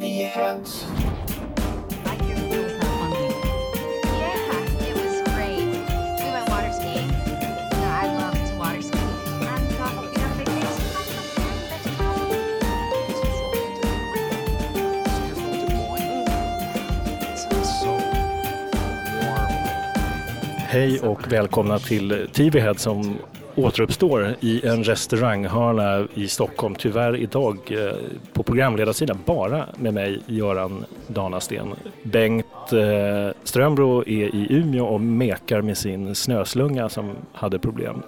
the hands. Hej och välkomna till TV Head som återuppstår i en restauranghörna i Stockholm. Tyvärr idag eh, på programledarsidan bara med mig, Göran Danasten. Bengt eh, Strömbro är i Umeå och mekar med sin snöslunga som hade problem.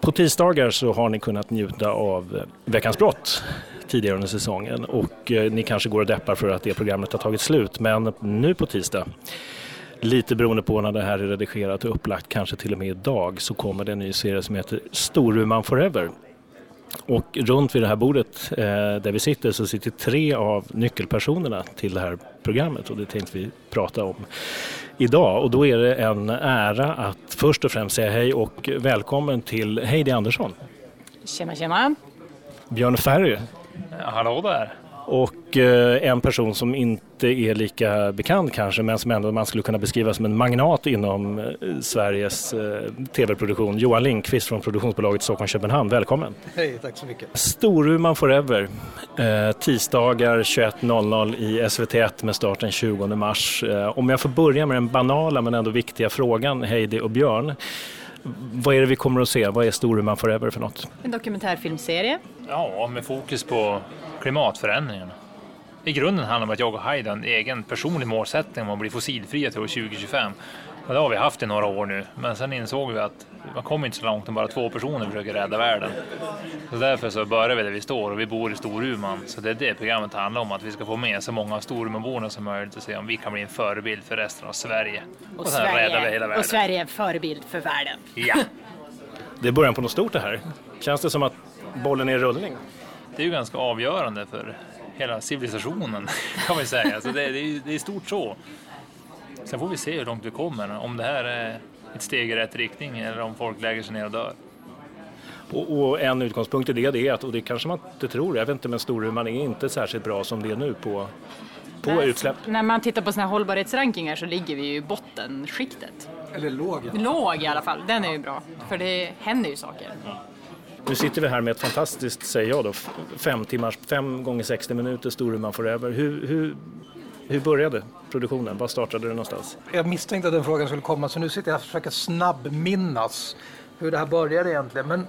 På tisdagar så har ni kunnat njuta av eh, Veckans brott tidigare under säsongen och eh, ni kanske går och deppar för att det programmet har tagit slut. Men nu på tisdag Lite beroende på när det här är redigerat och upplagt, kanske till och med idag, så kommer det en ny serie som heter Storuman Forever. Och runt vid det här bordet eh, där vi sitter så sitter tre av nyckelpersonerna till det här programmet och det tänkte vi prata om idag. Och då är det en ära att först och främst säga hej och välkommen till Heidi Andersson, Tjena, tjena. Björn Ferry Hallå där! Och eh, en person som inte är lika bekant kanske men som ändå man skulle kunna beskriva som en magnat inom eh, Sveriges eh, tv-produktion. Johan Lindqvist från produktionsbolaget Stockholm-Köpenhamn, välkommen! Hej, tack så mycket. Storuman Forever, tisdagar 21.00 i SVT1 med start den 20 mars. Om jag får börja med den banala men ändå viktiga frågan, Heidi och Björn. Vad är det vi kommer att se? Vad är Storuman Forever för något? En dokumentärfilmserie. Ja, med fokus på klimatförändringarna. I grunden handlar det om att jag och Heidi har en egen personlig målsättning om att bli fossilfria till år 2025. Och det har vi haft i några år nu, men sen insåg vi att man kommer inte så långt om bara två personer försöker rädda världen. Så därför så börjar vi där vi står och vi bor i Storuman. Så det är det programmet handlar om, att vi ska få med så många av Storumanborna som möjligt och se om vi kan bli en förebild för resten av Sverige. Och, sen räddar vi hela Sverige, världen. och Sverige är en förebild för världen. Ja! Det är början på något stort det här. Känns det som att bollen är i rullning? Det är ju ganska avgörande för hela civilisationen kan man säga. Så det, det, är, det är stort så. Sen får vi se hur långt vi kommer. Om det här är ett steg i rätt riktning eller om folk lägger sig ner och dör. Och, och en utgångspunkt i det, det är att, och det kanske man inte tror, jag vet inte men Storuman är inte särskilt bra som det är nu på, på utsläpp. När man tittar på såna här hållbarhetsrankingar så ligger vi ju i bottenskiktet. Eller låg. Låg i alla fall, den är ju bra. För det händer ju saker. Nu sitter vi här med ett fantastiskt, säger jag då, fem timmars, fem gånger 60 minuter Storuman Forever. Hur, hur, hur började produktionen? Var startade det någonstans? Jag misstänkte att den frågan skulle komma så nu sitter jag och försöker snabbminnas hur det här började egentligen. Men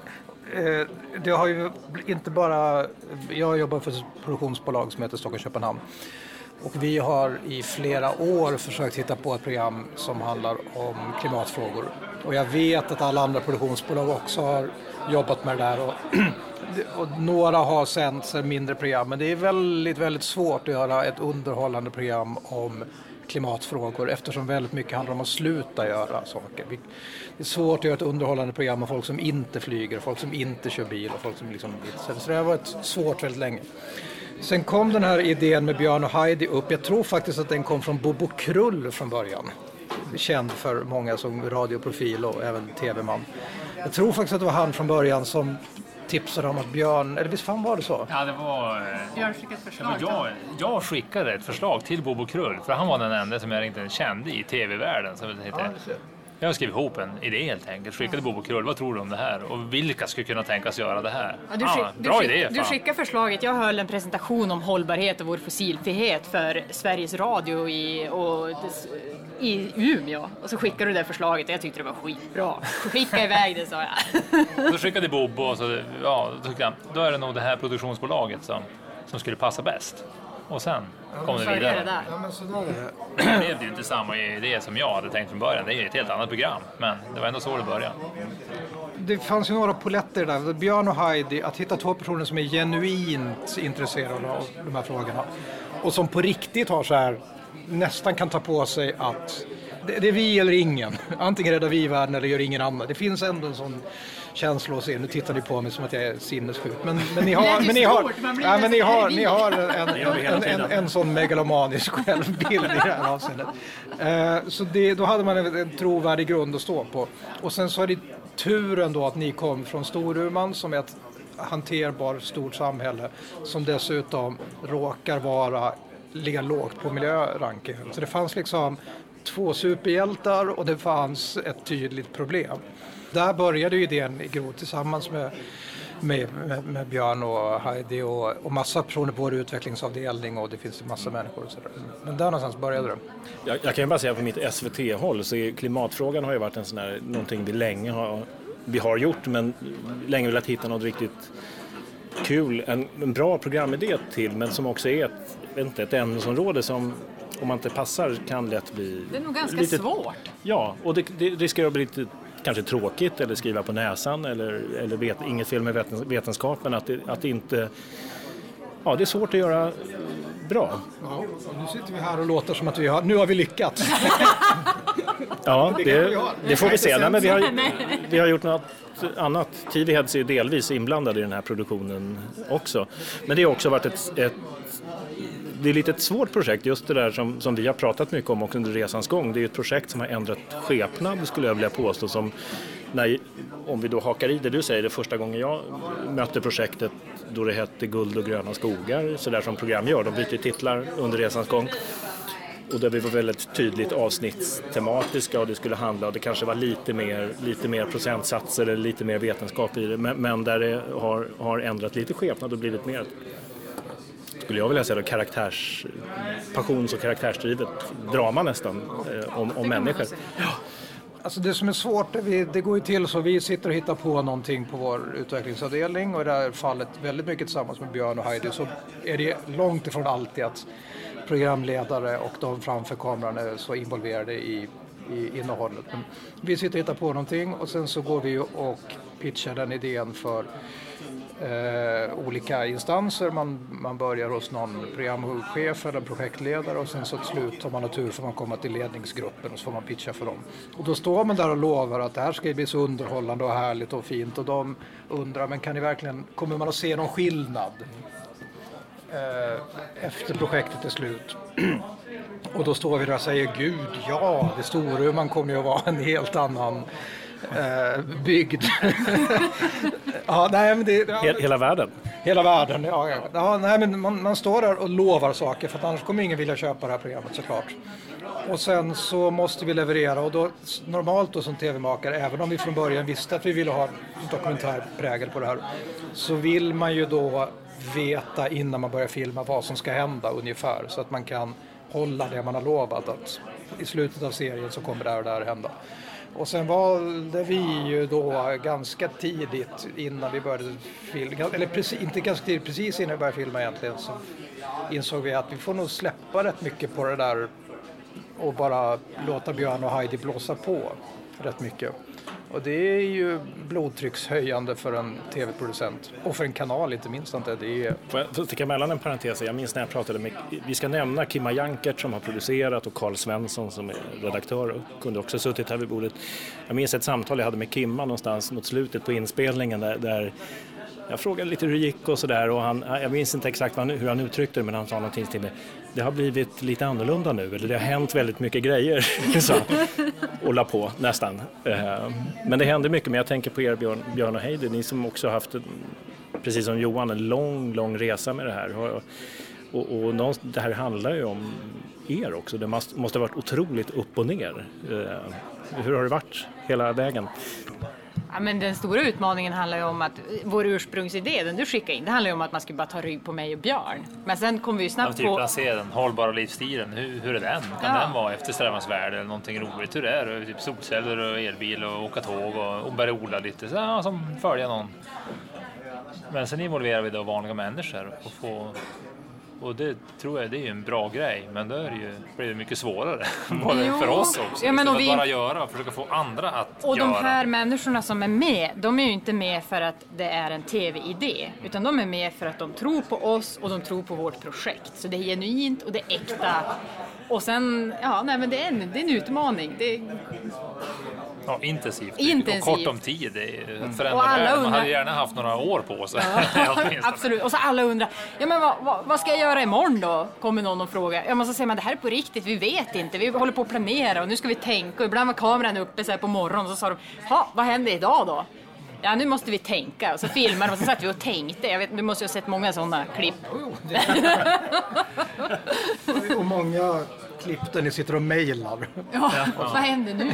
eh, det har ju inte bara... Jag jobbar för ett produktionsbolag som heter Stockholm Köpenhamn. Och vi har i flera år försökt hitta på ett program som handlar om klimatfrågor. Och jag vet att alla andra produktionsbolag också har jobbat med det där. Och, och några har sänts, mindre program, men det är väldigt, väldigt svårt att göra ett underhållande program om klimatfrågor eftersom väldigt mycket handlar om att sluta göra saker. Det är svårt att göra ett underhållande program om folk som inte flyger, folk som inte kör bil och folk som liksom... Så det har varit svårt väldigt länge. Sen kom den här idén med Björn och Heidi upp. Jag tror faktiskt att den kom från Bobo Krull från början. Känd för många som radioprofil och även tv-man. Jag tror faktiskt att det var han från början som tipsade om att Björn, eller visst fan var det så? Ja, det var... eh, Björn fick ett Ja, förslag. men jag, jag skickade ett förslag till Bobo Krull, för han var den enda som jag inte kände i tv-världen. Så det heter. Jag skrev ihop en idé helt enkelt. Skickade Bobo Krull, vad tror du om det här? Och vilka skulle kunna tänkas göra det här? Ja, du, skick, du, bra skick, idé! du fan. skickar förslaget. Jag höll en presentation om hållbarhet och vår fossilfrihet för Sveriges Radio i, och, i Umeå. Och så skickade du det förslaget och jag tyckte det var skitbra. Skicka iväg det sa jag. Då skickade Bobo och så, ja, då tyckte jag, då är det nog det här produktionsbolaget som, som skulle passa bäst. Och sen kom det vidare. där. Ja, men sådär är det. Det blev ju inte samma idé som jag hade tänkt från början. Det är ju ett helt annat program. Men det var ändå så det började. Det fanns ju några poletter där. Björn och Heidi, att hitta två personer som är genuint intresserade av de här frågorna. Och som på riktigt har så här, nästan kan ta på sig att det, det är vi eller ingen. Antingen räddar vi världen eller gör ingen annan. Det finns ändå en sån känsla hos er. Nu tittar ni på mig som att jag är sinnessjuk. Men, men ni har, men ni har, ja, men ni har, ni har en, en, en, en sån megalomanisk självbild i det här avseendet. Eh, så det, då hade man en, en trovärdig grund att stå på. Och sen så är det turen då att ni kom från Storuman som är ett hanterbart stort samhälle som dessutom råkar vara ligga lågt på miljörankingen. Så det fanns liksom två superhjältar och det fanns ett tydligt problem. Där började ju idén gro tillsammans med, med, med, med Björn och Heidi och, och massa personer på vår utvecklingsavdelning och det finns en massa människor. Och så där. Men där någonstans började det. Jag, jag kan ju bara säga på mitt SVT-håll så är klimatfrågan har ju varit en sån där, någonting vi länge har, vi har gjort men länge velat hitta något riktigt kul, en, en bra programidé till men som också är ett, inte, ett ämnesområde som om man inte passar kan lätt bli... Det är nog ganska lite, svårt. Ja, och det, det riskerar att bli lite kanske tråkigt eller skriva på näsan eller, eller vet, inget fel med vetens, vetenskapen att det, att det inte... Ja, det är svårt att göra bra. Ja, nu sitter vi här och låter som att vi har, nu har vi lyckats. Ja, Det vi det, får vi se. Nej, men vi, har, vi har gjort något annat. TV Heads är delvis inblandade i den här produktionen också. Men det har också varit ett, ett det är lite ett svårt projekt, just det där som, som vi har pratat mycket om också under resans gång. Det är ett projekt som har ändrat skepnad skulle jag vilja påstå. Som när, om vi då hakar i det du säger, det första gången jag mötte projektet då det hette Guld och gröna skogar, sådär som program gör. De byter titlar under resans gång. Och där vi var väldigt tydligt avsnittstematiska och det skulle handla, och det kanske var lite mer, lite mer procentsatser eller lite mer vetenskap i det, men, men där det har, har ändrat lite skepnad och blivit mer, skulle jag vilja säga då, karaktärs, passions och karaktärsdrivet drama nästan eh, om, om människor. Alltså det som är svårt, det, vi, det går ju till så vi sitter och hittar på någonting på vår utvecklingsavdelning och i det här fallet väldigt mycket tillsammans med Björn och Heidi så är det långt ifrån alltid att programledare och de framför kameran är så involverade i, i innehållet. Men vi sitter och hittar på någonting och sen så går vi och pitchar den idén för eh, olika instanser. Man, man börjar hos någon programchef eller projektledare och sen så till slut om man har tur får man komma till ledningsgruppen och så får man pitcha för dem. Och då står man där och lovar att det här ska bli så underhållande och härligt och fint och de undrar men kan ni verkligen, kommer man att se någon skillnad eh, efter projektet är slut? Och då står vi där och säger Gud, ja, det Storuman kommer ju att vara en helt annan eh, bygd. ja, nej, men det, ja, He- Hela världen. Hela världen, ja. ja. ja nej, men man, man står där och lovar saker för att annars kommer ingen vilja köpa det här programmet såklart. Och sen så måste vi leverera och då normalt då som tv-makare, även om vi från början visste att vi ville ha dokumentärprägel på det här, så vill man ju då veta innan man börjar filma vad som ska hända ungefär så att man kan hålla det man har lovat att i slutet av serien så kommer det här och det här hända. Och sen valde vi ju då ganska tidigt innan vi började filma, eller precis, inte ganska tidigt, precis innan vi började filma egentligen så insåg vi att vi får nog släppa rätt mycket på det där och bara låta Björn och Heidi blåsa på rätt mycket. Och det är ju blodtryckshöjande för en tv-producent och för en kanal inte minst. Inte. Det är, Får jag sticka mellan en parentes? Jag minns när jag pratade med, vi ska nämna Kimma Jankert som har producerat och Karl Svensson som är redaktör och kunde också suttit här vid bordet. Jag minns ett samtal jag hade med Kimma någonstans mot slutet på inspelningen där, där jag frågade lite hur det gick och sådär och han, jag minns inte exakt vad han, hur han uttryckte det men han sa någonting till mig. Det har blivit lite annorlunda nu, eller det har hänt väldigt mycket grejer, så. Och la på nästan. Eh, men det händer mycket, men jag tänker på er Björn, Björn och Heidi, ni som också haft, precis som Johan, en lång, lång resa med det här. Och, och, det här handlar ju om er också, det måste, ha varit otroligt upp och ner. Eh, hur har det varit hela vägen? Ja, men den stora utmaningen handlar ju om att vår ursprungsidé, den du skickade in, det handlar ju om att man skulle bara ta rygg på mig och Björn. Men sen kom vi ju Ja, snabbt typ på... lansera den hållbara livsstilen. Hur, hur är den? Kan Ja. den vara eftersträvansvärd eller någonting roligt? Hur är det? Typ solceller och elbil och åka tåg och, och börja odla lite. Så, ja, som följa någon. Men sen involverar vi då vanliga människor och få och det tror jag det är en bra grej, men då är det ju, blir det mycket svårare. Både Jo. för oss också. Ja, men Istället och att vi- bara göra och försöka få andra att Och göra. de här människorna som är med, de är ju inte med för att det är en tv-idé, utan de är med för att de tror på oss och de tror på vårt projekt. Så det är genuint och det är äkta. Och sen, ja, nej men det är en, det är en utmaning. Det Ja, intensivt. Intensivt. Och kort om tid. Det är ju att förändra Och alla världen. Man undrar- hade gärna haft några år på sig. åtminstone. Absolut. Och så alla undrar, ja men vad, vad, vad ska jag göra imorgon då? Kommer någon och frågar. Ja men så säger man, det här är på riktigt, vi vet inte, vi håller på att planera och nu ska vi tänka. Och ibland var kameran uppe så här på morgonen och så sa de, ja vad händer idag då? Ja nu måste vi tänka. Och så filmade de och så satt vi och tänkte. Jag vet, du måste ju ha sett många sådana klipp. många klipp där ni sitter och mejlar. Ja, vad händer nu?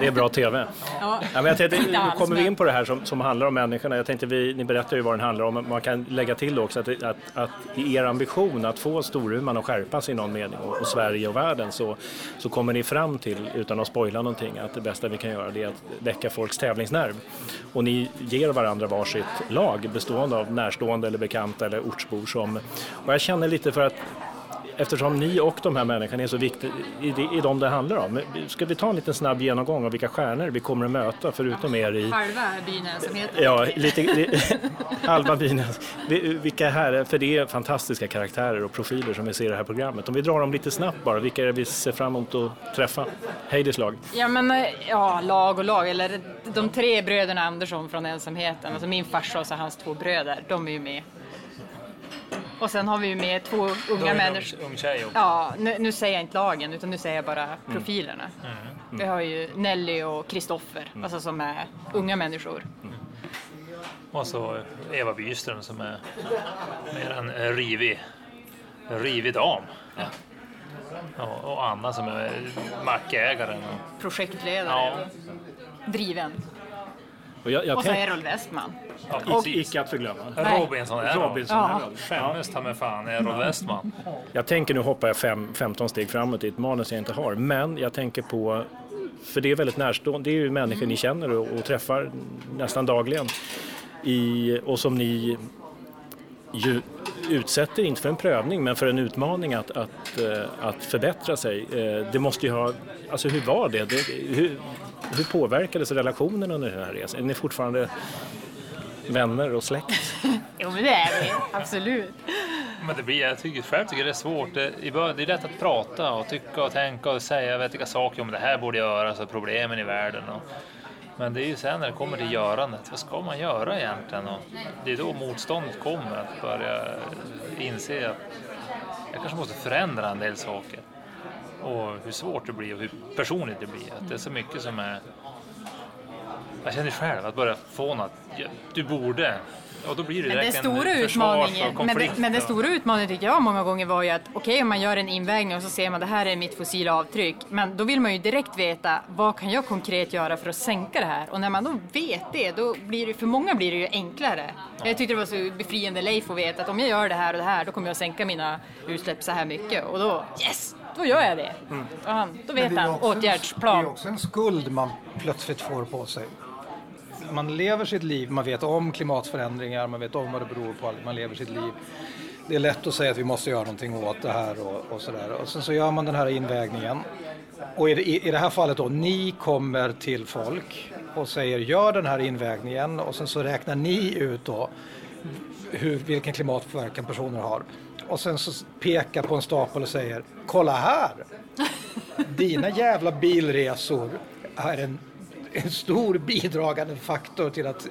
Det är bra TV. Ja. Ja, men jag tänkte, nu kommer vi in på det här som, som handlar om människorna. Jag tänkte vi, ni berättar ju vad den handlar om. men Man kan lägga till också att, att, att i er ambition att få Storuman att skärpas i någon mening och, och Sverige och världen så, så kommer ni fram till, utan att spoila någonting, att det bästa vi kan göra det är att väcka folks tävlingsnerv. Och ni ger varandra varsitt lag bestående av närstående eller bekanta eller ortsbor som... Och jag känner lite för att Eftersom ni och de här människorna är så viktiga i, det- i de det handlar om. Ska vi ta en liten snabb genomgång av vilka stjärnor vi kommer att möta förutom er i... Halva byn ensamheten. Ja, lite, li- halva byn. Vi- Vilka här, för det är fantastiska karaktärer och profiler som vi ser i det här programmet. Om vi drar dem lite snabbt bara, vilka är det vi ser fram emot att träffa? Heidis lag. Ja men eh, ja, lag och lag, eller de tre bröderna Andersson från ensamheten, alltså min farsa och hans två bröder, de är ju med. Och sen har vi ju med två unga människor. Ung tjej också. Ja, nu, nu säger jag inte lagen utan nu säger jag bara profilerna. Vi har ju Nelly och Kristoffer, alltså som är unga människor. Och så Eva Byström som är mer en rivig, rivig dam. Ja, och Anna som är mackägaren. och- Projektledare, Ja, driven. Och, jag, jag Och så tänk, Errol Westman. ja, och icke att förglömma. Robinson är Robinson Ja. Skämmes ta med fan Errol Westman. Jag tänker, nu hoppar jag fem, 15 steg framåt i ett manus jag inte har, men jag tänker på, för det är väldigt närstående, det är ju människor ni känner och, och träffar nästan dagligen. I, och som ni ju utsätter, inte för en prövning, men för en utmaning att, att, eh, att förbättra sig. Eh, Det måste ju ha, alltså hur var det? det hur, hur påverkades relationen under den här resan? Är ni fortfarande vänner och släkt? Jo men det är vi, absolut. Men det blir, jag tycker själv tycker det är svårt. Det, i början- det är lätt att prata och tycka och tänka och säga vet vilka saker om det här borde göras och problemen i världen. Och, men det är ju sen när det kommer till görandet, vad ska man göra egentligen? Och det är då motståndet kommer, att börja inse att jag kanske måste förändra en del saker. Och hur svårt det blir och hur personligt det blir. Att det är så mycket som är... Jag känner själv att få något, ja, du borde. Och då blir det Men den stora utmaningen, men, konflikt. men den stora utmaningen tycker jag många gånger var ju att okej om man gör en invägning och så ser man det här är mitt fossila avtryck. Men då vill man ju direkt veta vad kan jag konkret göra för att sänka det här? Och när man då vet det, då blir det, för många blir det ju enklare. Jag tyckte det var så befriande Leif att veta att om jag gör det här och det här då kommer jag sänka mina utsläpp så här mycket. Och då, yes! Då gör jag det. Och han, då vet han också en- åtgärdsplan. Det är också en skuld man plötsligt får på sig. Man lever sitt liv, man vet om klimatförändringar, man vet om vad det beror på, man lever sitt liv. Det är lätt att säga att vi måste göra någonting åt det här och, och sådär. Och sen så gör man den här invägningen. Och i, i, i det här fallet då, ni kommer till folk och säger gör den här invägningen och sen så räknar ni ut då hur, vilken klimatpåverkan personer har. Och sen så pekar på en stapel och säger kolla här! Dina jävla bilresor är en, en stor bidragande faktor till att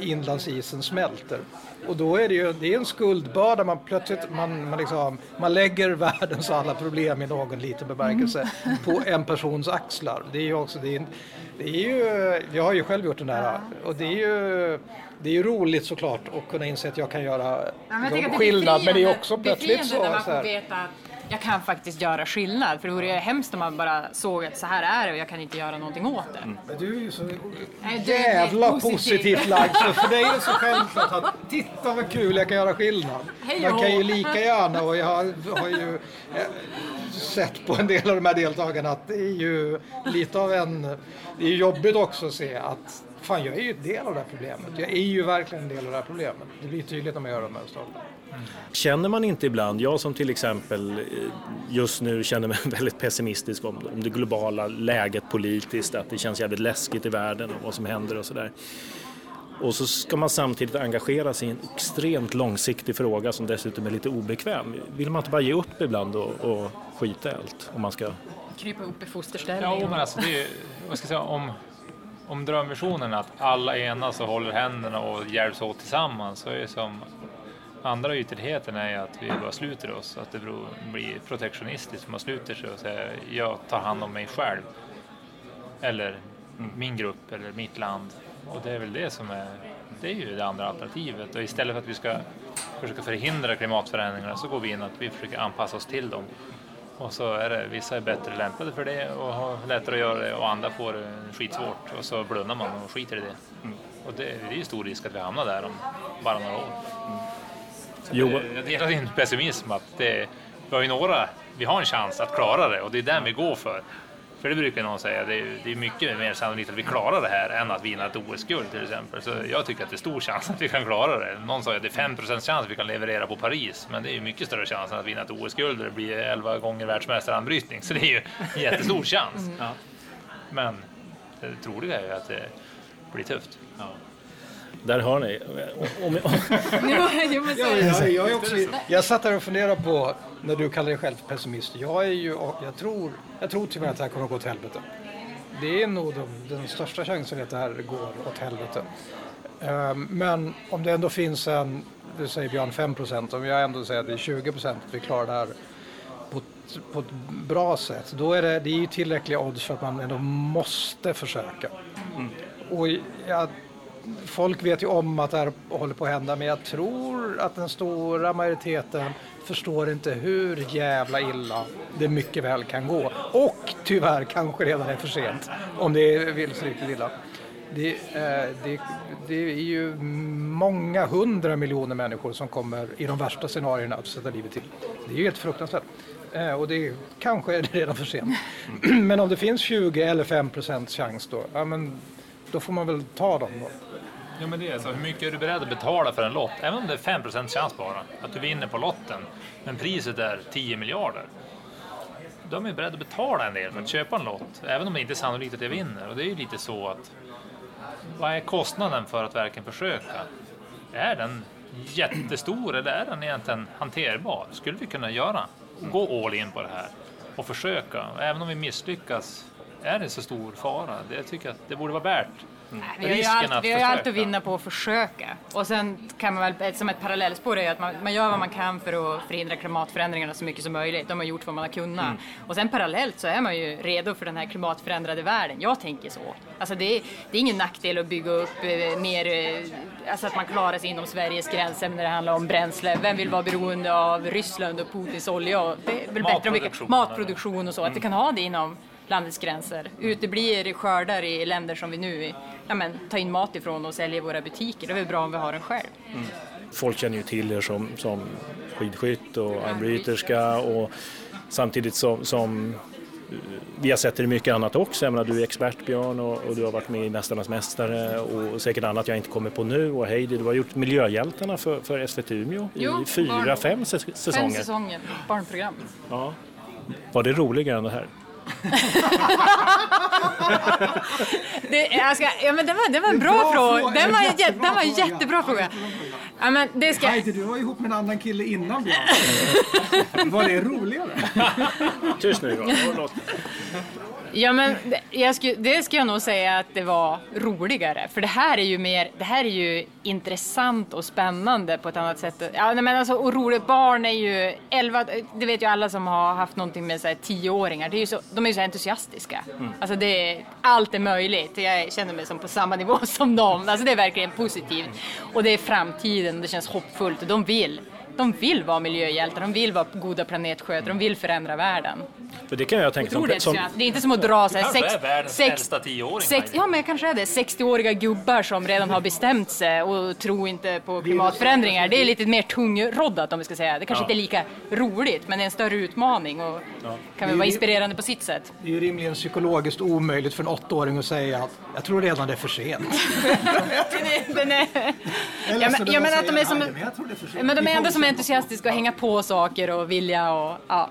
inlandsisen smälter. Och då är det ju det är en skuldbörda man plötsligt man, man, liksom, man lägger världens alla problem i någon liten bemärkelse på en persons axlar. Det är ju också, det är, det är ju, jag har ju själv gjort den där och det är ju det är ju roligt såklart att kunna inse att jag kan göra Ja, men jag det skillnad men det är också plötsligt så, när man så får här, veta att jag kan faktiskt göra skillnad. För det vore ju hemskt om man bara såg att så här är det och jag kan inte göra någonting åt det. Men du är ju så Nej, jävla positiv. positivt lagd så för dig är det så självklart att titta vad kul jag kan göra skillnad. Hej Man kan ju lika gärna och jag har, har ju eh, sett på en del av de här deltagarna att det är ju lite av en, det är jobbigt också att se att fan jag är ju en del av det här problemet. Jag är ju verkligen en del av det här problemet. Det blir tydligt när man gör de här sakerna. Känner man inte ibland, jag som till exempel eh, just nu känner mig väldigt pessimistisk om, om det globala läget politiskt, att det känns jävligt läskigt i världen och vad som händer och sådär. Och så ska man samtidigt engagera sig i en extremt långsiktig fråga som dessutom är lite obekväm. Vill man inte bara ge upp ibland och, och skita i allt? Om man ska... Krypa upp i fosterställning. Ja, men alltså det är vad ska jag säga, om, om drömvisionen är att alla enas och håller händerna och hjälps åt tillsammans så är det som andra ytterligheten är att vi bara sluter oss, att det blir protektionistiskt, man sluter sig och säger jag tar hand om mig själv. Eller min grupp eller mitt land. Och det är väl det som är, det är ju det andra alternativet. Och istället för att vi ska försöka förhindra klimatförändringarna så går vi in att vi försöker anpassa oss till dem. Och så är det, vissa är bättre lämpade för det och har lättare att göra det och andra får det skitsvårt och så blundar man och skiter i det. Och det, det är ju stor risk att vi hamnar där om bara några år. Så Jo. det, jag delar din pessimism att det, vi har ju några, vi har en chans att klara det och det är den vi går för. För det brukar någon säga, det är, det är mycket mer sannolikt att vi klarar det här än att vinna ett OS-guld till exempel. Så jag tycker att det är stor chans att vi kan klara det. Någon sa att det är 5% chans att vi kan leverera på Paris, men det är ju mycket större chans än att vinna ett OS-guld där det blir 11 gånger världsmästaranbrytning. Så det är ju en jättestor chans. Men det troliga är ju att det blir tufft. Där har ni. Om, om, Jag, jag, är också, jag satt där och funderade på, när du kallar dig själv för pessimist, jag, är ju, jag, tror, jag tror tyvärr att det här kommer att gå åt helvete. Det är nog de, den största chansen att det här går åt helvete. Ehm, Men om det ändå finns en, du säger Björn 5% om jag ändå säger att det är 20 att vi klarar det här på ett, på ett bra sätt, då är det, det är ju tillräckliga odds för att man ändå måste försöka. Och jag, folk vet ju om att det här håller på att hända, men jag tror att den stora majoriteten förstår inte hur jävla illa det mycket väl kan gå. Och tyvärr kanske redan är för sent, om det vill sig riktigt illa. Det, eh, det, det är ju många hundra miljoner människor som kommer i de värsta scenarierna att sätta livet till. Det är ju helt fruktansvärt. Eh, och det är, kanske är det redan för sent. men om det finns 20 eller 5 procents chans då, ja, men då får man väl ta dem då. Ja, men det är så. Hur mycket är du beredd att betala för en lott? Även om det är 5 chans bara, att du vinner på lotten, men priset är 10 miljarder. Då är man ju beredd att betala en del för att köpa en lott, även om det inte är sannolikt att jag vinner. Och det är ju lite så att, vad är kostnaden för att verkligen försöka? Är den jättestor eller är den egentligen hanterbar? Skulle vi kunna göra? Gå all in på det här och försöka. Även om vi misslyckas, är det så stor fara? Det jag tycker att det borde vara värt Vi har ju allt, att vi har allt att vinna på att försöka. Och sen kan man väl, som ett parallellspår är att man, man gör vad man kan för att förhindra klimatförändringarna så mycket som möjligt. De har gjort vad man har kunnat. Mm. Och sen parallellt så är man ju redo för den här klimatförändrade världen. Jag tänker så. Alltså det, är, det är ingen nackdel att bygga upp eh, mer, eh, alltså att man klarar sig inom Sveriges gränser när det handlar om bränsle. Vem vill vara beroende av Ryssland och Putins olja? Och Det är väl bättre om vi kan, Matproduktion. matproduktion och så, att vi kan ha det inom landets gränser. Uteblir skördar i länder som vi nu ja, men, tar in mat ifrån och säljer i våra butiker. Det är väl bra om vi har den själv. folk känner ju till er som, som skidskytt och armbryterska och samtidigt som, som vi har sett er i mycket annat också. Jag menar, du är expert Björn och, och du har varit med i Mästarnas Mästare och säkert annat jag inte kommer på nu. Och Heidi, du har gjort Miljöhjältarna för, för SVT Umeå Jo, i fyra, barn- fem säs- säsonger. Fem säsonger, barnprogram. Ja. Var det roligare än det här? Det, jag ska, ja, men det, var, det var en bra, Bra fråga. fråga. Den var, en Jättebra jä- den var en fråga. jättebra fråga. Ja, men det ska, Heidi, du var ihop med en annan kille innan Björn. Var det roligare? Tyst nu. Låt- Ja, men det- skulle, det ska jag nog säga att det var roligare. För det här är ju mer, det här är ju intressant och spännande på ett annat sätt. Ja, men alltså, och roligt, barn är ju 11, det vet ju alla som har haft någonting med så här, 10-åringar, det är ju så, de är ju så entusiastiska. Alltså det allt är möjligt. Jag känner mig som på samma nivå som dem. Alltså det är verkligen positivt. Och det är framtiden, det känns hoppfullt och de vill. De vill vara miljöhjältar, de vill vara goda planetskötare, de vill förändra världen. För det kan jag tänka det, som, det är inte som att dra så här, kanske sex, är världens sex, äldsta tioåring, sex. Ja, men jag kanske är det. 60-åriga gubbar som redan har bestämt sig och tror inte på klimatförändringar. Det är lite mer tungroddat om vi ska säga. Det kanske Ja. inte är lika roligt, men det är en större utmaning och kan väl vara inspirerande på sitt sätt. Det är ju rimligen psykologiskt omöjligt för en åttaåring att säga att jag tror redan det är för sent. Den är, ja, men, ja, men att de är som, men de är ändå som entusiastiska och hänga på saker och vilja och ja.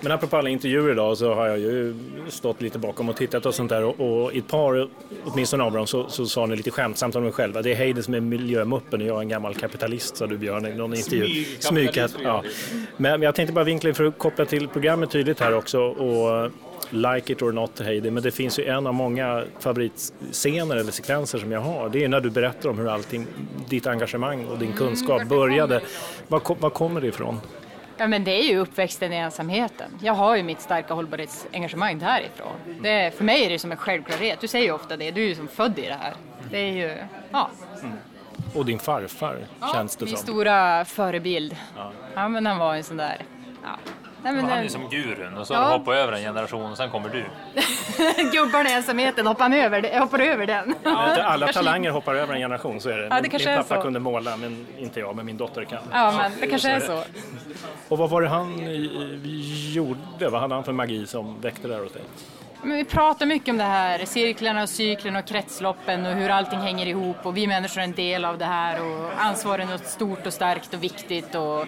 Men apropå alla intervjuer idag så har jag ju stått lite bakom och tittat och sånt där och, och i ett par, åtminstone av dem, så, så sa ni lite skämtsamt om er själva. Det är Heidi som är miljömuppen och jag är en gammal kapitalist, sa du Björn i någon intervju. Smygkapitalist. Ja. Men jag tänkte bara vinkla in för att koppla till programmet tydligt här också och Like it or not Heidi, men det finns ju en av många favoritscener eller sekvenser som jag har. Det är när du berättar om hur allting, ditt engagemang och din kunskap började. Var, var kommer det ifrån? Ja, men det är ju uppväxten i ensamheten. Jag har ju mitt starka hållbarhetsengagemang därifrån. Det, för mig är det som en självklarhet. Du säger ju ofta det, du är ju som född i det här. Det är ju, ja. Och din farfar, känns det Min som. stora förebild. Ja. men han var en sån där, ja. Nej, men, Han är ju som gurun och så Ja. har hoppat över en generation och sen kommer du. Gubbarna i ensamheten, hoppar över, det- hoppar över den? Inte alla kanske- talanger hoppar över en generation, så är det. Ja, det Min- min är pappa så. kunde måla, men inte jag, men min dotter kan. Ja, men det kanske är så. Och vad var det han gjorde? Vad hade han för magi som väckte det här hos dig? Men vi pratar mycket om det här, cirklarna och cyklerna och kretsloppen och hur allting hänger ihop och vi människor är en del av det här och ansvar är något stort och starkt och viktigt och,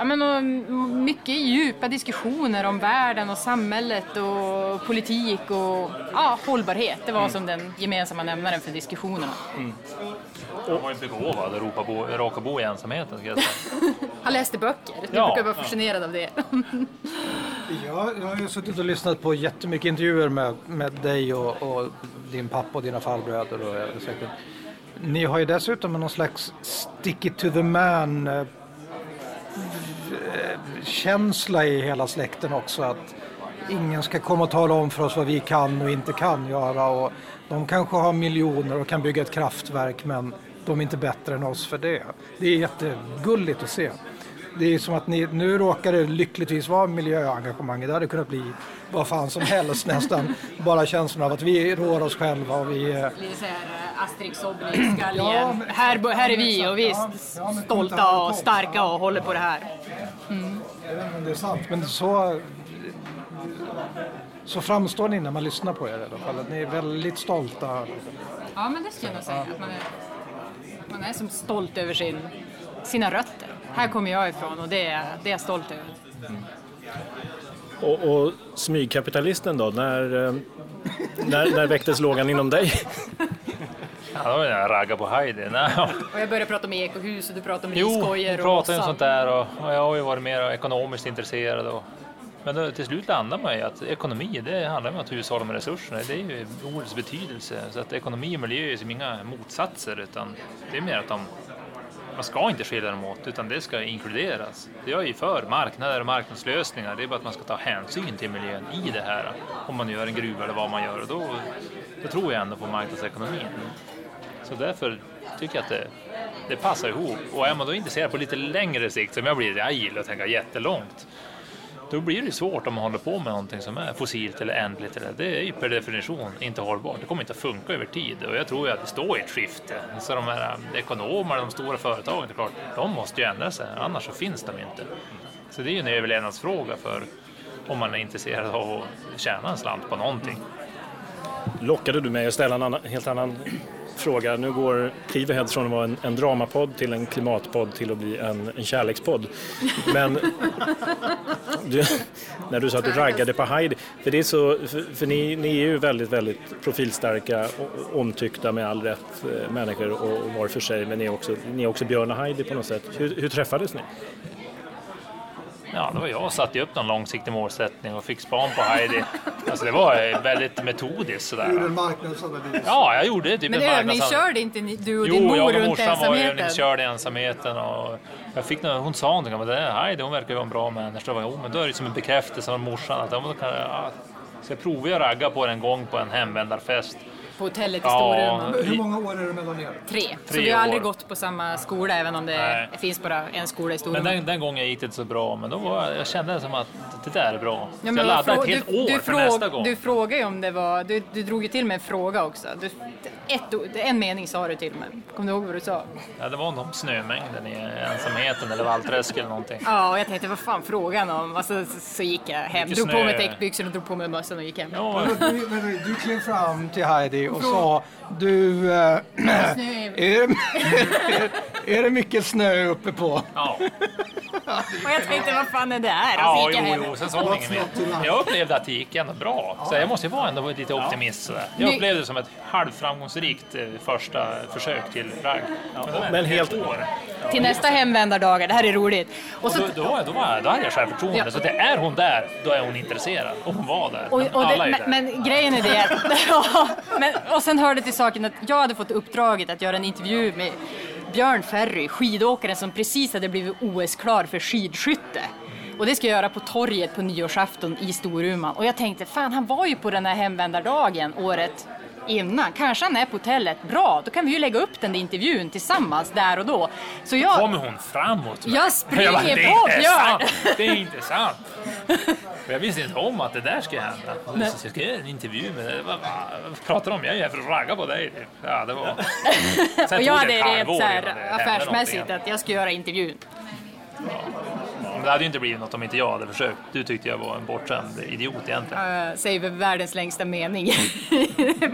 ja, men, och mycket djupa diskussioner om världen och samhället och politik och ja, hållbarhet. Det var som den gemensamma nämnaren för diskussionerna. Han var ju begåvad och råkade bo, i ensamheten. Ska jag säga. Han läste böcker, du Ja, brukar vara ja. fascinerad av det. Ja, jag har ju suttit och lyssnat på jättemycket intervjuer med, med dig och, och din pappa och dina farbröder. Och, säkert. Ni har ju dessutom någon slags stick it to the man eh, känsla i hela släkten också. Att ingen ska komma och tala om för oss vad vi kan och inte kan göra. Och de kanske har miljoner och kan bygga ett kraftverk men de är inte bättre än oss för det. Det är jättegulligt att se. Det är som att ni, nu råkar det lyckligtvis vara miljöengagemang. Det hade kunnat bli vad fan som helst nästan. Bara känslan av att vi rår oss själva och vi är Lite eh, Asterix. Ja, här, här är vi och vi är Ja, ja, stolta och starka och håller på det här. Jag vet inte om det är sant, men så, så framstår ni när man lyssnar på er i alla fall. Att ni är väldigt stolta. Ja, men det skulle jag nog säga. Att man, är, man är som stolt över sin, sina rötter. Här kommer jag ifrån och det är, det är jag stolt över. Och, och smygkapitalisten då, när, eh, när, när väcktes lågan inom dig? Ja, jag ragga på Heidi. Och jag började prata om ekohus och du pratade om Jo, riskojor och pratade om sånt där och, och jag har ju varit mer ekonomiskt intresserad. Och, men då, till slut landar man ju att ekonomi, det handlar om att hushålla med resurserna. Det är ju ordets betydelse. Så att ekonomi och miljö är som inga motsatser utan det är mer att de man ska inte skilja dem åt utan det ska inkluderas. Det är ju för marknader och marknadslösningar. Det är bara att man ska ta hänsyn till miljön i det här. Om man gör en gruva eller vad man gör. Och då, då tror jag ändå på marknadsekonomin. Så därför tycker jag att det, det passar ihop. Och är man då intresserad på lite längre sikt, som jag blir, jag gillar att tänka jättelångt. Då blir det svårt om man håller på med någonting som är fossilt eller ändligt. Eller, det är ju per definition inte hållbart. Det kommer inte att funka över tid. Och jag tror ju att det står i ett skifte. Så de här ekonomerna, de stora företagen, det är klart, de måste ju ändra sig. Annars så finns de inte. Så det är ju en överlevnadsfråga för om man är intresserad av att tjäna en slant på någonting. Lockade du mig att ställa en annan, helt annan fråga? Nu går Cleaverhead från att vara en, en dramapodd till en klimatpodd till att bli en, en kärlekspodd. Men du, när du sa att du raggade på Heidi, för, det är så, för, för ni, ni är ju väldigt, väldigt profilstarka och omtyckta med all rätt eh, människor och, och var för sig, men ni är också, ni är också Björn och Heidi på något sätt. Hur, hur träffades ni? Ja, det var jag som satte upp någon långsiktig målsättning och fick span på Heidi. Alltså det var eh, väldigt metodiskt sådär. marknadsanalys. Ja, jag gjorde typ Men en marknadsanalys. övningskörde inte ni, du och din Jo, mor jag och runt morsan var ensamheten? övningskörde i ensamheten och jag fick någon, hon sa någonting om att det här, Heidi, hon verkar ju vara en bra människa. Var jag, "Jo, men då är det som en bekräftelse av morsan att ja, kan jag, ja, ska jag prova att ragga på en gång på en hemvändarfest. På hotellet i Ja, Storuman. Hur många år är det mellan er? Tre. Så Tre vi har aldrig år. gått på samma skola även om det Nej. finns bara en skola i Men Storuman. den, den gången gick det inte så bra, men då var jag, jag kände som att det där är bra. Så Ja, men jag laddade ett helt du, år du, för fråg- nästa gång. du frågade ju om det var, du, du drog ju till med en fråga också. Du, ett, en mening sa du till mig. Kommer du ihåg vad du sa? Ja, det var om snömängden i ensamheten eller Valträsk eller någonting. Ja, och jag tänkte vad fan frågan om? Alltså, så, så gick jag hem, drog på mig täckbyxorna och drog på mig mössan och gick hem. Ja, Du, men du klev fram till Heidi och sa du, Snö är- är, det, är det mycket snö uppe på? ja. Och jag tänkte vad fan är det här? Och så Ja, gick jag jo, hem. jo, sen sa hon inget mer. Jag upplevde att det gick ändå bra. Så jag måste ju vara ändå lite optimist sådär. Jag upplevde det som ett halvframgångsrikt eh, första försök till ragg. Men, helt- år. Till nästa hemvändardagar, det här är roligt. Och Och så, då, då, var jag- då, var då hade jag självförtroende. Ja. Så det är hon där, då är hon intresserad. Och hon var där. Och, och alla det, är men, där. men grejen är det att, ja, men, och sen hörde till saken att jag hade fått uppdraget att göra en intervju med Björn Ferry, skidåkaren som precis hade blivit OS-klar för skidskytte. Och det ska jag göra på torget på nyårsafton i Storuman. Och jag tänkte, fan han var ju på den här hemvändardagen året innan. Kanske han är på hotellet. Bra, då kan vi ju lägga upp den där intervjun tillsammans där och då. Så jag... Kommer hon framåt? Jag springer bara, på det inte Björn." Det är inte sant! Jag visste inte om att det där skulle hända. Så jag ska göra en intervju med dig. Vad pratar du om? Jag är här för att ragga på dig. typ. Ja, det var... Sen Och jag hade rent affärsmässigt att jag skulle göra intervjun. Men det hade ju inte blivit något om inte jag hade försökt. Du tyckte jag var en bortskämd idiot egentligen. Uh, säger väl världens längsta mening.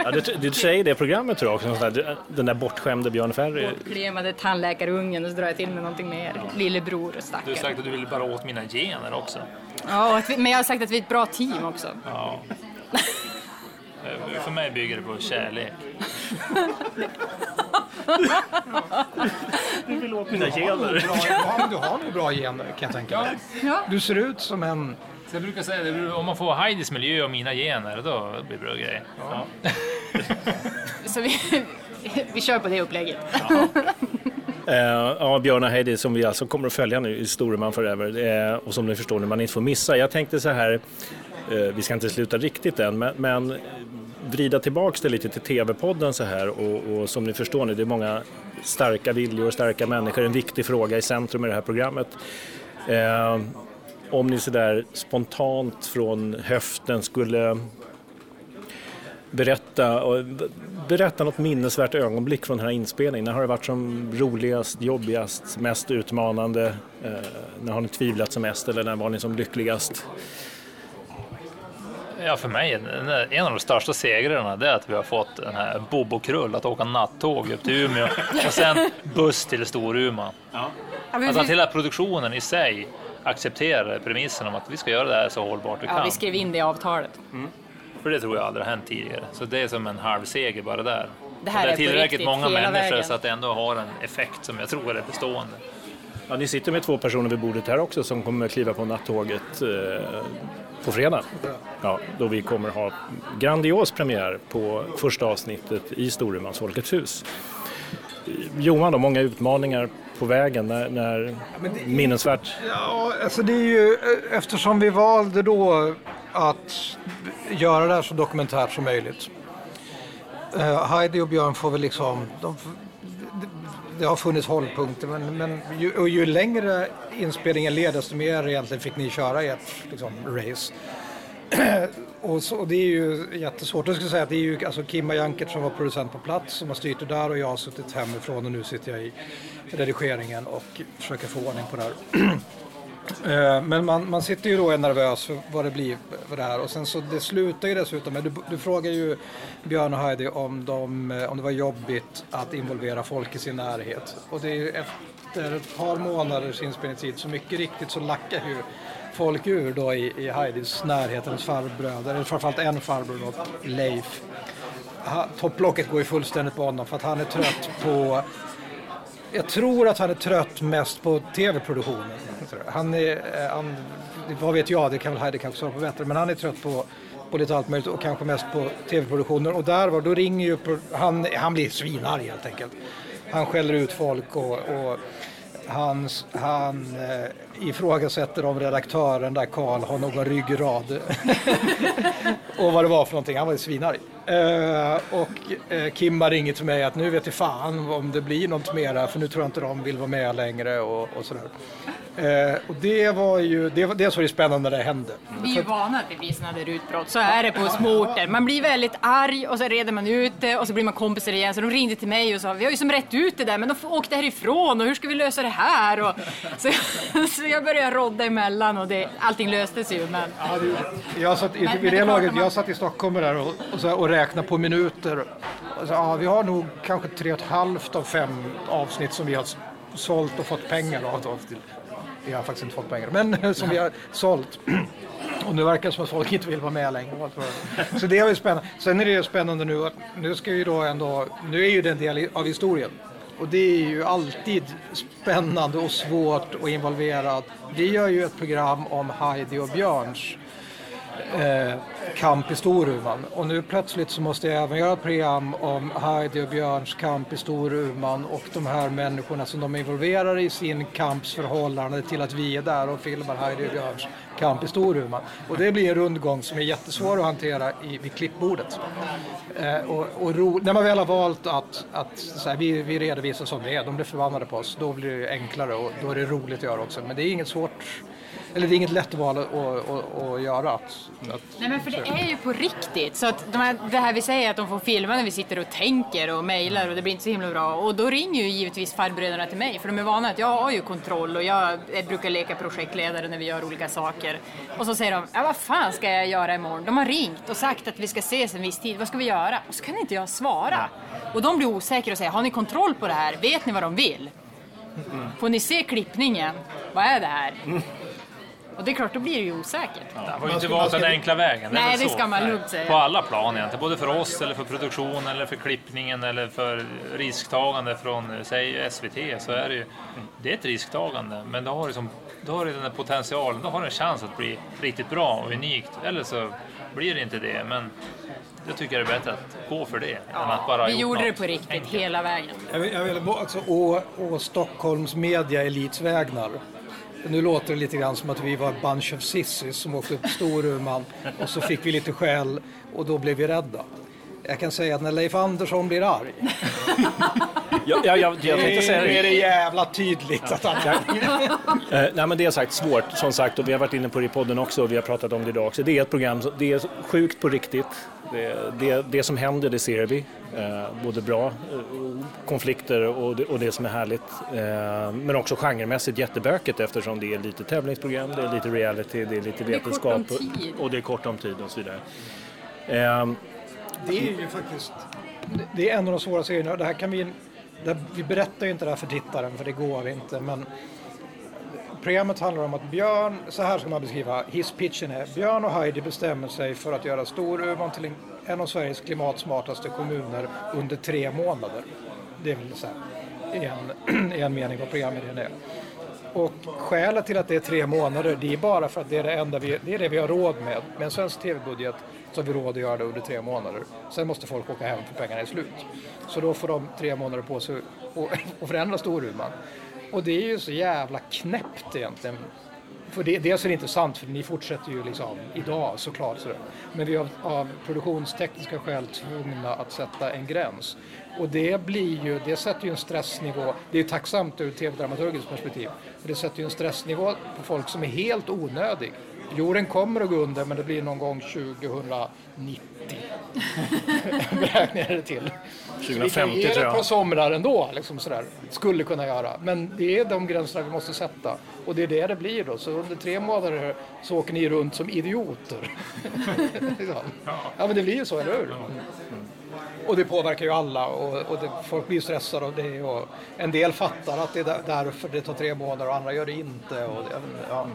Ja, du, du säger det i programmet tror jag också, den där bortskämde Björn Ferry. Bortklemade tandläkarungen och så drar jag till med någonting mer. Lillebror och Du har stackare. sagt att du ville bara åt mina gener också. Ja, men jag har sagt att vi är ett bra team också. Ja. Eh, För mig bygger det på kärlek. Du vill åt mina gener. Ja, men du har nog bra gener kan jag tänka mig. Ja. Du ser ut som en... Så jag brukar säga det, om man får Heidis miljö och mina gener, då blir det bra grejer. Ja. Så vi, vi kör på det upplägget. Eh, ja, Björn och Heidi som vi alltså kommer att följa nu i Storeman Forever eh, och som ni förstår nu man inte får missa. Jag tänkte så här, eh, vi ska inte sluta riktigt än, men, men vrida tillbaks det lite till TV-podden så här och, och som ni förstår nu, det är många starka viljor och starka människor, en viktig fråga i centrum i det här programmet. Eh, om ni sådär spontant från höften skulle berätta, berätta något minnesvärt ögonblick från den här inspelningen. När har det varit som roligast, jobbigast, mest utmanande? Eh, när har ni tvivlat som mest eller när var ni som lyckligast? Ja, för mig, en en av de största segrarna det är att vi har fått den här Bobo Krull att åka nattåg upp till Umeå och sen buss till Storuman. Ja, Alltså att hela produktionen i sig accepterar premissen om att vi ska göra det här så hållbart vi ja, kan. vi skrev in det i avtalet. För det tror jag aldrig har hänt tidigare. Så det är som en halv seger bara där. Det här det är tillräckligt riktigt, många människor vägen. så att det ändå har en effekt som jag tror är bestående. Ja, ni sitter med två personer vid bordet här också som kommer kliva på nattåget eh, på fredag. Ja, då vi kommer ha grandios premiär på första avsnittet i Storumans Folkets hus. Johan, då, många utmaningar på vägen när, när minnesvärt. Ja, alltså det är ju eftersom vi valde då att göra det här så dokumentärt som möjligt. Eh, Heidi och Björn får väl liksom, de, det, har funnits hållpunkter men, men ju, och ju längre inspelningen led desto mer egentligen fick ni köra ert liksom, race. Och, så, och det är ju jättesvårt. Jag skulle säga att det är ju alltså Kimma Jankert som var producent på plats som har styrt det där och jag har suttit hemifrån och nu sitter jag i redigeringen och försöker få ordning på det här. Eh, men man, man sitter ju då och är nervös för vad det blir för det här och sen så det slutar ju dessutom med, du, du frågar ju Björn och Heidi om, de, eh, om det var jobbigt att involvera folk i sin närhet och det är ju efter ett par månaders inspelningstid så mycket riktigt så lackar ju folk ur då i, i Heidis närhet, hennes farbröder, eller framförallt en farbror då, Leif. Topplocket går ju fullständigt på honom för att han är trött på jag tror att han är trött mest på tv-produktionen. Han är, eh, han, vad vet jag, det kan väl Heidi kanske svara på bättre, men han är trött på, på lite allt möjligt och kanske mest på tv-produktionen. Och där var, då ringer ju, han, han blir svinarg helt enkelt. Han skäller ut folk och, och han, han eh, ifrågasätter om redaktören där Karl har någon ryggrad. och vad det var för någonting. Han var ju svinarg. Eh, och eh, Kimba ringer till mig att nu vet jag fan om det blir något mera för nu tror jag inte de vill vara med längre och, och sådär. Eh, och det var ju, det var, dels var det spännande när det hände. Vi är ju vana att det blir sådana där utbrott. Så är det på små orter. Man blir väldigt arg och så reder man ut det och så blir man kompisar igen. Så de ringde till mig och sa vi har ju som rätt ut det där men de åkte härifrån och hur ska vi lösa det här? Och, så, så jag började rodda emellan och det, allting löstes ju. Men Jag satt, i, Men- vid det det laget, man- jag satt i Stockholm där och, och, så, här, och räkna på minuter. Alltså, ja, vi har nog kanske tre och ett halvt av fem avsnitt som vi har sålt och fått pengar av. Vi har faktiskt inte fått pengar, men som vi har sålt. Och nu verkar det som att folk inte vill vara med längre. Så det är ju spännande. Sen är det ju spännande nu att nu ska ju då ändå, nu är ju det en del av historien. Och det är ju alltid spännande och svårt och involverat. Vi gör ju ett program om Heidi och Björns eh, kamp i Storuman. Och nu plötsligt så måste jag även göra ett program om Heidi och Björns kamp i Storuman och de här människorna som de involverar i sin kamps förhållande till att vi är där och filmar Heidi och Björns kamp i Storuman. Och det blir en rundgång som är jättesvår att hantera i, vid klippbordet. Eh, och, och ro, när man väl har valt att, att så här, vi, vi redovisar som det är, de blir förbannade på oss, då blir det enklare och då är det roligt att göra också. Men det är inget svårt, eller det är inget lätt val att, att, att, att göra. Att, Nej men för det är ju på riktigt. Så att de här, det här vi säger att de får filma när vi sitter och tänker och mejlar och det blir inte så himla bra. Och då ringer ju givetvis farbröderna till mig för de är vana att jag har ju kontroll och jag brukar leka projektledare när vi gör olika saker. Och så säger de, ja vad fan ska jag göra imorgon? De har ringt och sagt att vi ska ses en viss tid, vad ska vi göra? Och så kan inte jag svara. Och de blir osäkra och säger, har ni kontroll på det här? Vet ni vad de vill? Får ni se klippningen? Vad är det här? Och det är klart, då blir det ju osäkert. Man får ju inte ska- den enkla vägen. Nej, det ska man lugnt säga. På alla plan egentligen. Både för oss, eller för produktion, eller för klippningen, eller för risktagande från, säg SVT, så är det ju... Det är ett risktagande, men då har du, som, då har du den här potentialen, då har du en chans att bli riktigt bra och unikt. Eller så blir det inte det, men jag tycker det är bättre att gå för det, än att bara Vi gjorde det på riktigt enkelt. hela vägen. Jag vill, jag vill alltså, å, å Stockholms media elits vägnar. Nu låter det lite grann som att vi var en bunch of sissies som åkte upp till Storuman och så fick vi lite skäll och då blev vi rädda. Jag kan säga att när Leif Andersson blir arg, Ja, ja, jag, jag tänkte säga då är det. jävla tydligt att han Eh, nej, men det är sagt svårt, som sagt, och vi har varit inne på det i podden också och vi har pratat om det idag också. Det är ett program, som- det är sjukt på riktigt. Det, det, det som händer, det ser vi. Eh, både bra eh, konflikter och det, och det som är härligt. Eh, men också genremässigt jättebökigt eftersom det är lite tävlingsprogram, det är lite reality, det är lite vetenskap och, och det är kort om tid och så vidare. Eh, Det är ju faktiskt det- är en av de svåra serierna. Det här kan vi, vi berättar ju inte det här för tittaren för det går inte. Men programmet handlar om att Björn, så här ska man beskriva hisspitchen är. Björn och Heidi bestämmer sig för att göra Storuman till en, av Sveriges klimatsmartaste kommuner under tre månader. Det är väl så här, en, en mening vad programidén är. Och skälet till att det är tre månader, det är bara för att det är det enda vi, det är det vi har råd med. Med en svensk tv-budget så har vi råd att göra det under tre månader. Sen måste folk åka hem för pengarna är slut. Så då får de tre månader på sig att- att förändra Storuman. Och det är ju så jävla knäppt egentligen. För det, dels är det intressant för ni fortsätter ju liksom idag såklart. Sådär. Men vi är av, av produktionstekniska skäl tvungna att sätta en gräns. Och det blir ju, det sätter ju en stressnivå. Det är ju tacksamt ur tv-dramaturgiskt perspektiv. För det sätter ju en stressnivå på folk som är helt onödig. Jorden kommer att gå under, men det blir någon gång 2090. Beräknar jag det till. Vi kan 2050 ge tror jag. somrar ändå, liksom sådär. skulle kunna göra. Men det är de gränserna vi måste sätta. Och det är det det blir då. Så under tre månader så åker ni runt som idioter. Liksom. ja, men det blir ju så, eller hur? Och det påverkar ju alla och, och det, folk blir stressade av det. Och en del fattar att det är där- därför det tar tre månader och andra gör det inte. Och det, ja.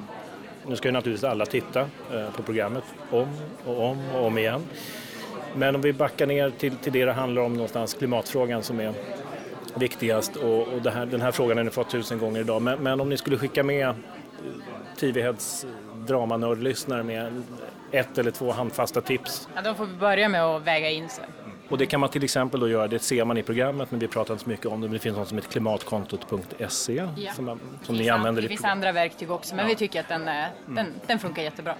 Nu ska ju naturligtvis alla titta eh, på programmet om och om och om igen. Men om vi backar ner till, till det det handlar om någonstans, klimatfrågan som är viktigast och, och det här, den här frågan har ni fått tusen gånger idag. Men, men om ni skulle skicka med eh, TV-Heads dramanördlyssnare med ett eller två handfasta tips. Ja, då får vi börja med att väga in sig. Och det kan man till exempel då göra, det ser man i programmet men vi pratar inte så mycket om det, men det finns något som heter klimatkontot.se Ja. som, man, som ni använder Det finns andra verktyg också, men vi tycker att den, är, den, den funkar jättebra.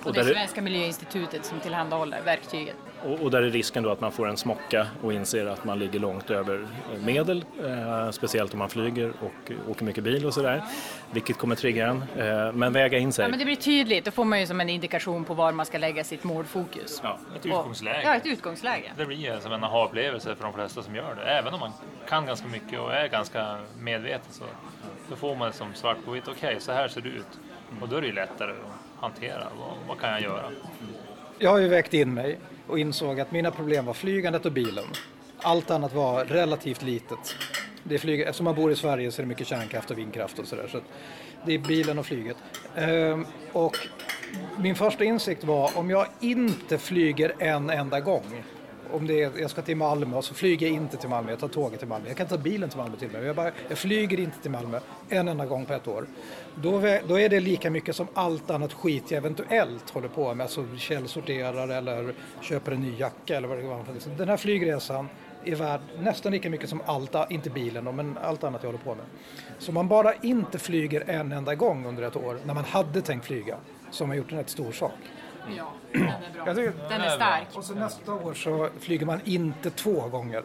Och, Och det är- Svenska Miljöinstitutet som tillhandahåller verktyget. Och, och där är risken då att man får en smocka och inser att man ligger långt över eh, medel, eh, speciellt om man flyger och åker mycket bil och sådär, vilket kommer trigga en. Eh, men väga in sig. Ja, men det blir tydligt, då får man ju som en indikation på var man ska lägga sitt målfokus. Ja. Ett utgångsläge. Ja, ett utgångsläge. Det blir som en aha-upplevelse för de flesta som gör det. Även om man kan ganska mycket och är ganska medveten så, så får man som svart på vitt. Okej, så här ser det ut. Och då är det ju lättare att hantera. Vad, vad kan jag göra? Jag har ju vägt in mig och insåg att mina problem var flygandet och bilen. Allt annat var relativt litet. Det är flyg, eftersom man bor i Sverige så är det mycket kärnkraft och vindkraft och sådär. Så det är bilen och flyget. Ehm, och min första insikt var om jag inte flyger en enda gång om det är, jag ska till Malmö och så flyger jag inte till Malmö, jag tar tåget till Malmö. Jag kan ta bilen till Malmö till och med. Jag, bara, jag flyger inte till Malmö en enda gång på ett år. Då, då är det lika mycket som allt annat skit jag eventuellt håller på med. Alltså källsorterar eller köper en ny jacka eller vad det var. Så Den här flygresan är värd nästan lika mycket som allt, inte bilen då, men allt annat jag håller på med. Så man bara inte flyger en enda gång under ett år när man hade tänkt flyga, så har man gjort en rätt stor sak. Ja, den är bra. Tycker- Den är stark. Och så nästa år så flyger man inte två gånger.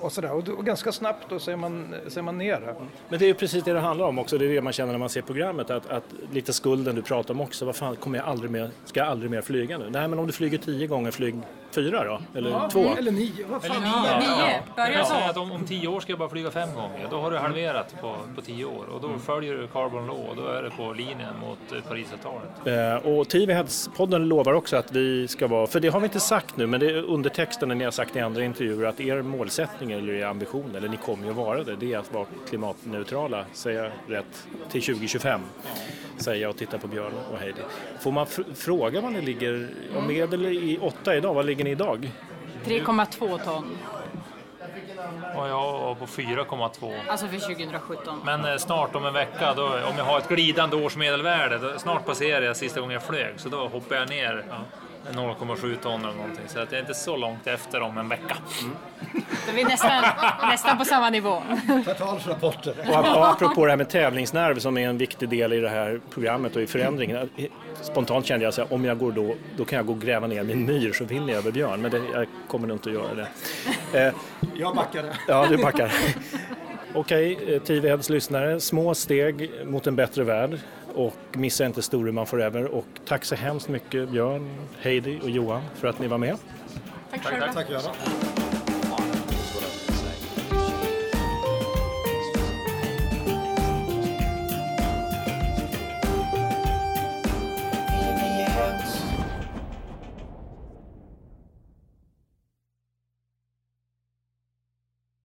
Och, sådär. och, då- och ganska snabbt då så är man, så är man nere. Men det är ju precis det det handlar om också, det är det man känner när man ser programmet, att, att lite skulden du pratar om också, vad fan, kommer jag aldrig mer, ska jag aldrig mer flyga nu? Nej men om du flyger tio gånger, flyg fyra då, eller två. Eller nio, vad fan. Ja, Nio, börja så. att om, om tio år ska jag bara flyga fem gånger. Då har du halverat på, på tio år och Mm. då följer du Carbon Law och då är det på linjen mot eh, Parisavtalet. Eh, och TV-podden lovar också att vi ska vara, för det har vi inte sagt nu, men det är undertexten när ni har sagt i andra intervjuer att er målsättning eller er ambition, eller ni kommer ju vara det, det är att vara klimatneutrala, säger jag rätt, till 2025. Säger jag och tittar på Björn och Heidi. Får man fr- fråga vad ni ligger, om medel i åtta idag, vad ligger ni idag? 3,2 ton, Och jag var på 4,2. alltså för 2017. Men eh, snart om en vecka, då, om jag har ett glidande årsmedelvärde, då, snart passerar jag sista gången jag flög, så då hoppar jag ner 0,7 ton eller någonting. Så att jag är inte så långt efter om en vecka. Då är vi nästan, nästan på samma nivå. Kvartalsrapporter. Och ap- och apropå det här med tävlingsnerv som är en viktig del i det här programmet och i förändringen. Spontant kände jag att om jag går då, då kan jag gå och gräva ner min myr så vinner jag över Björn. Men det, jag kommer nog inte att göra det. Eh, Jag backade. ja, du backar. Okej, eh, TV-Heads lyssnare. Små steg mot en bättre värld. Och missa inte Storuman Forever. Och tack så hemskt mycket Björn, Heidi och Johan för att ni var med. Tack själva. Tack.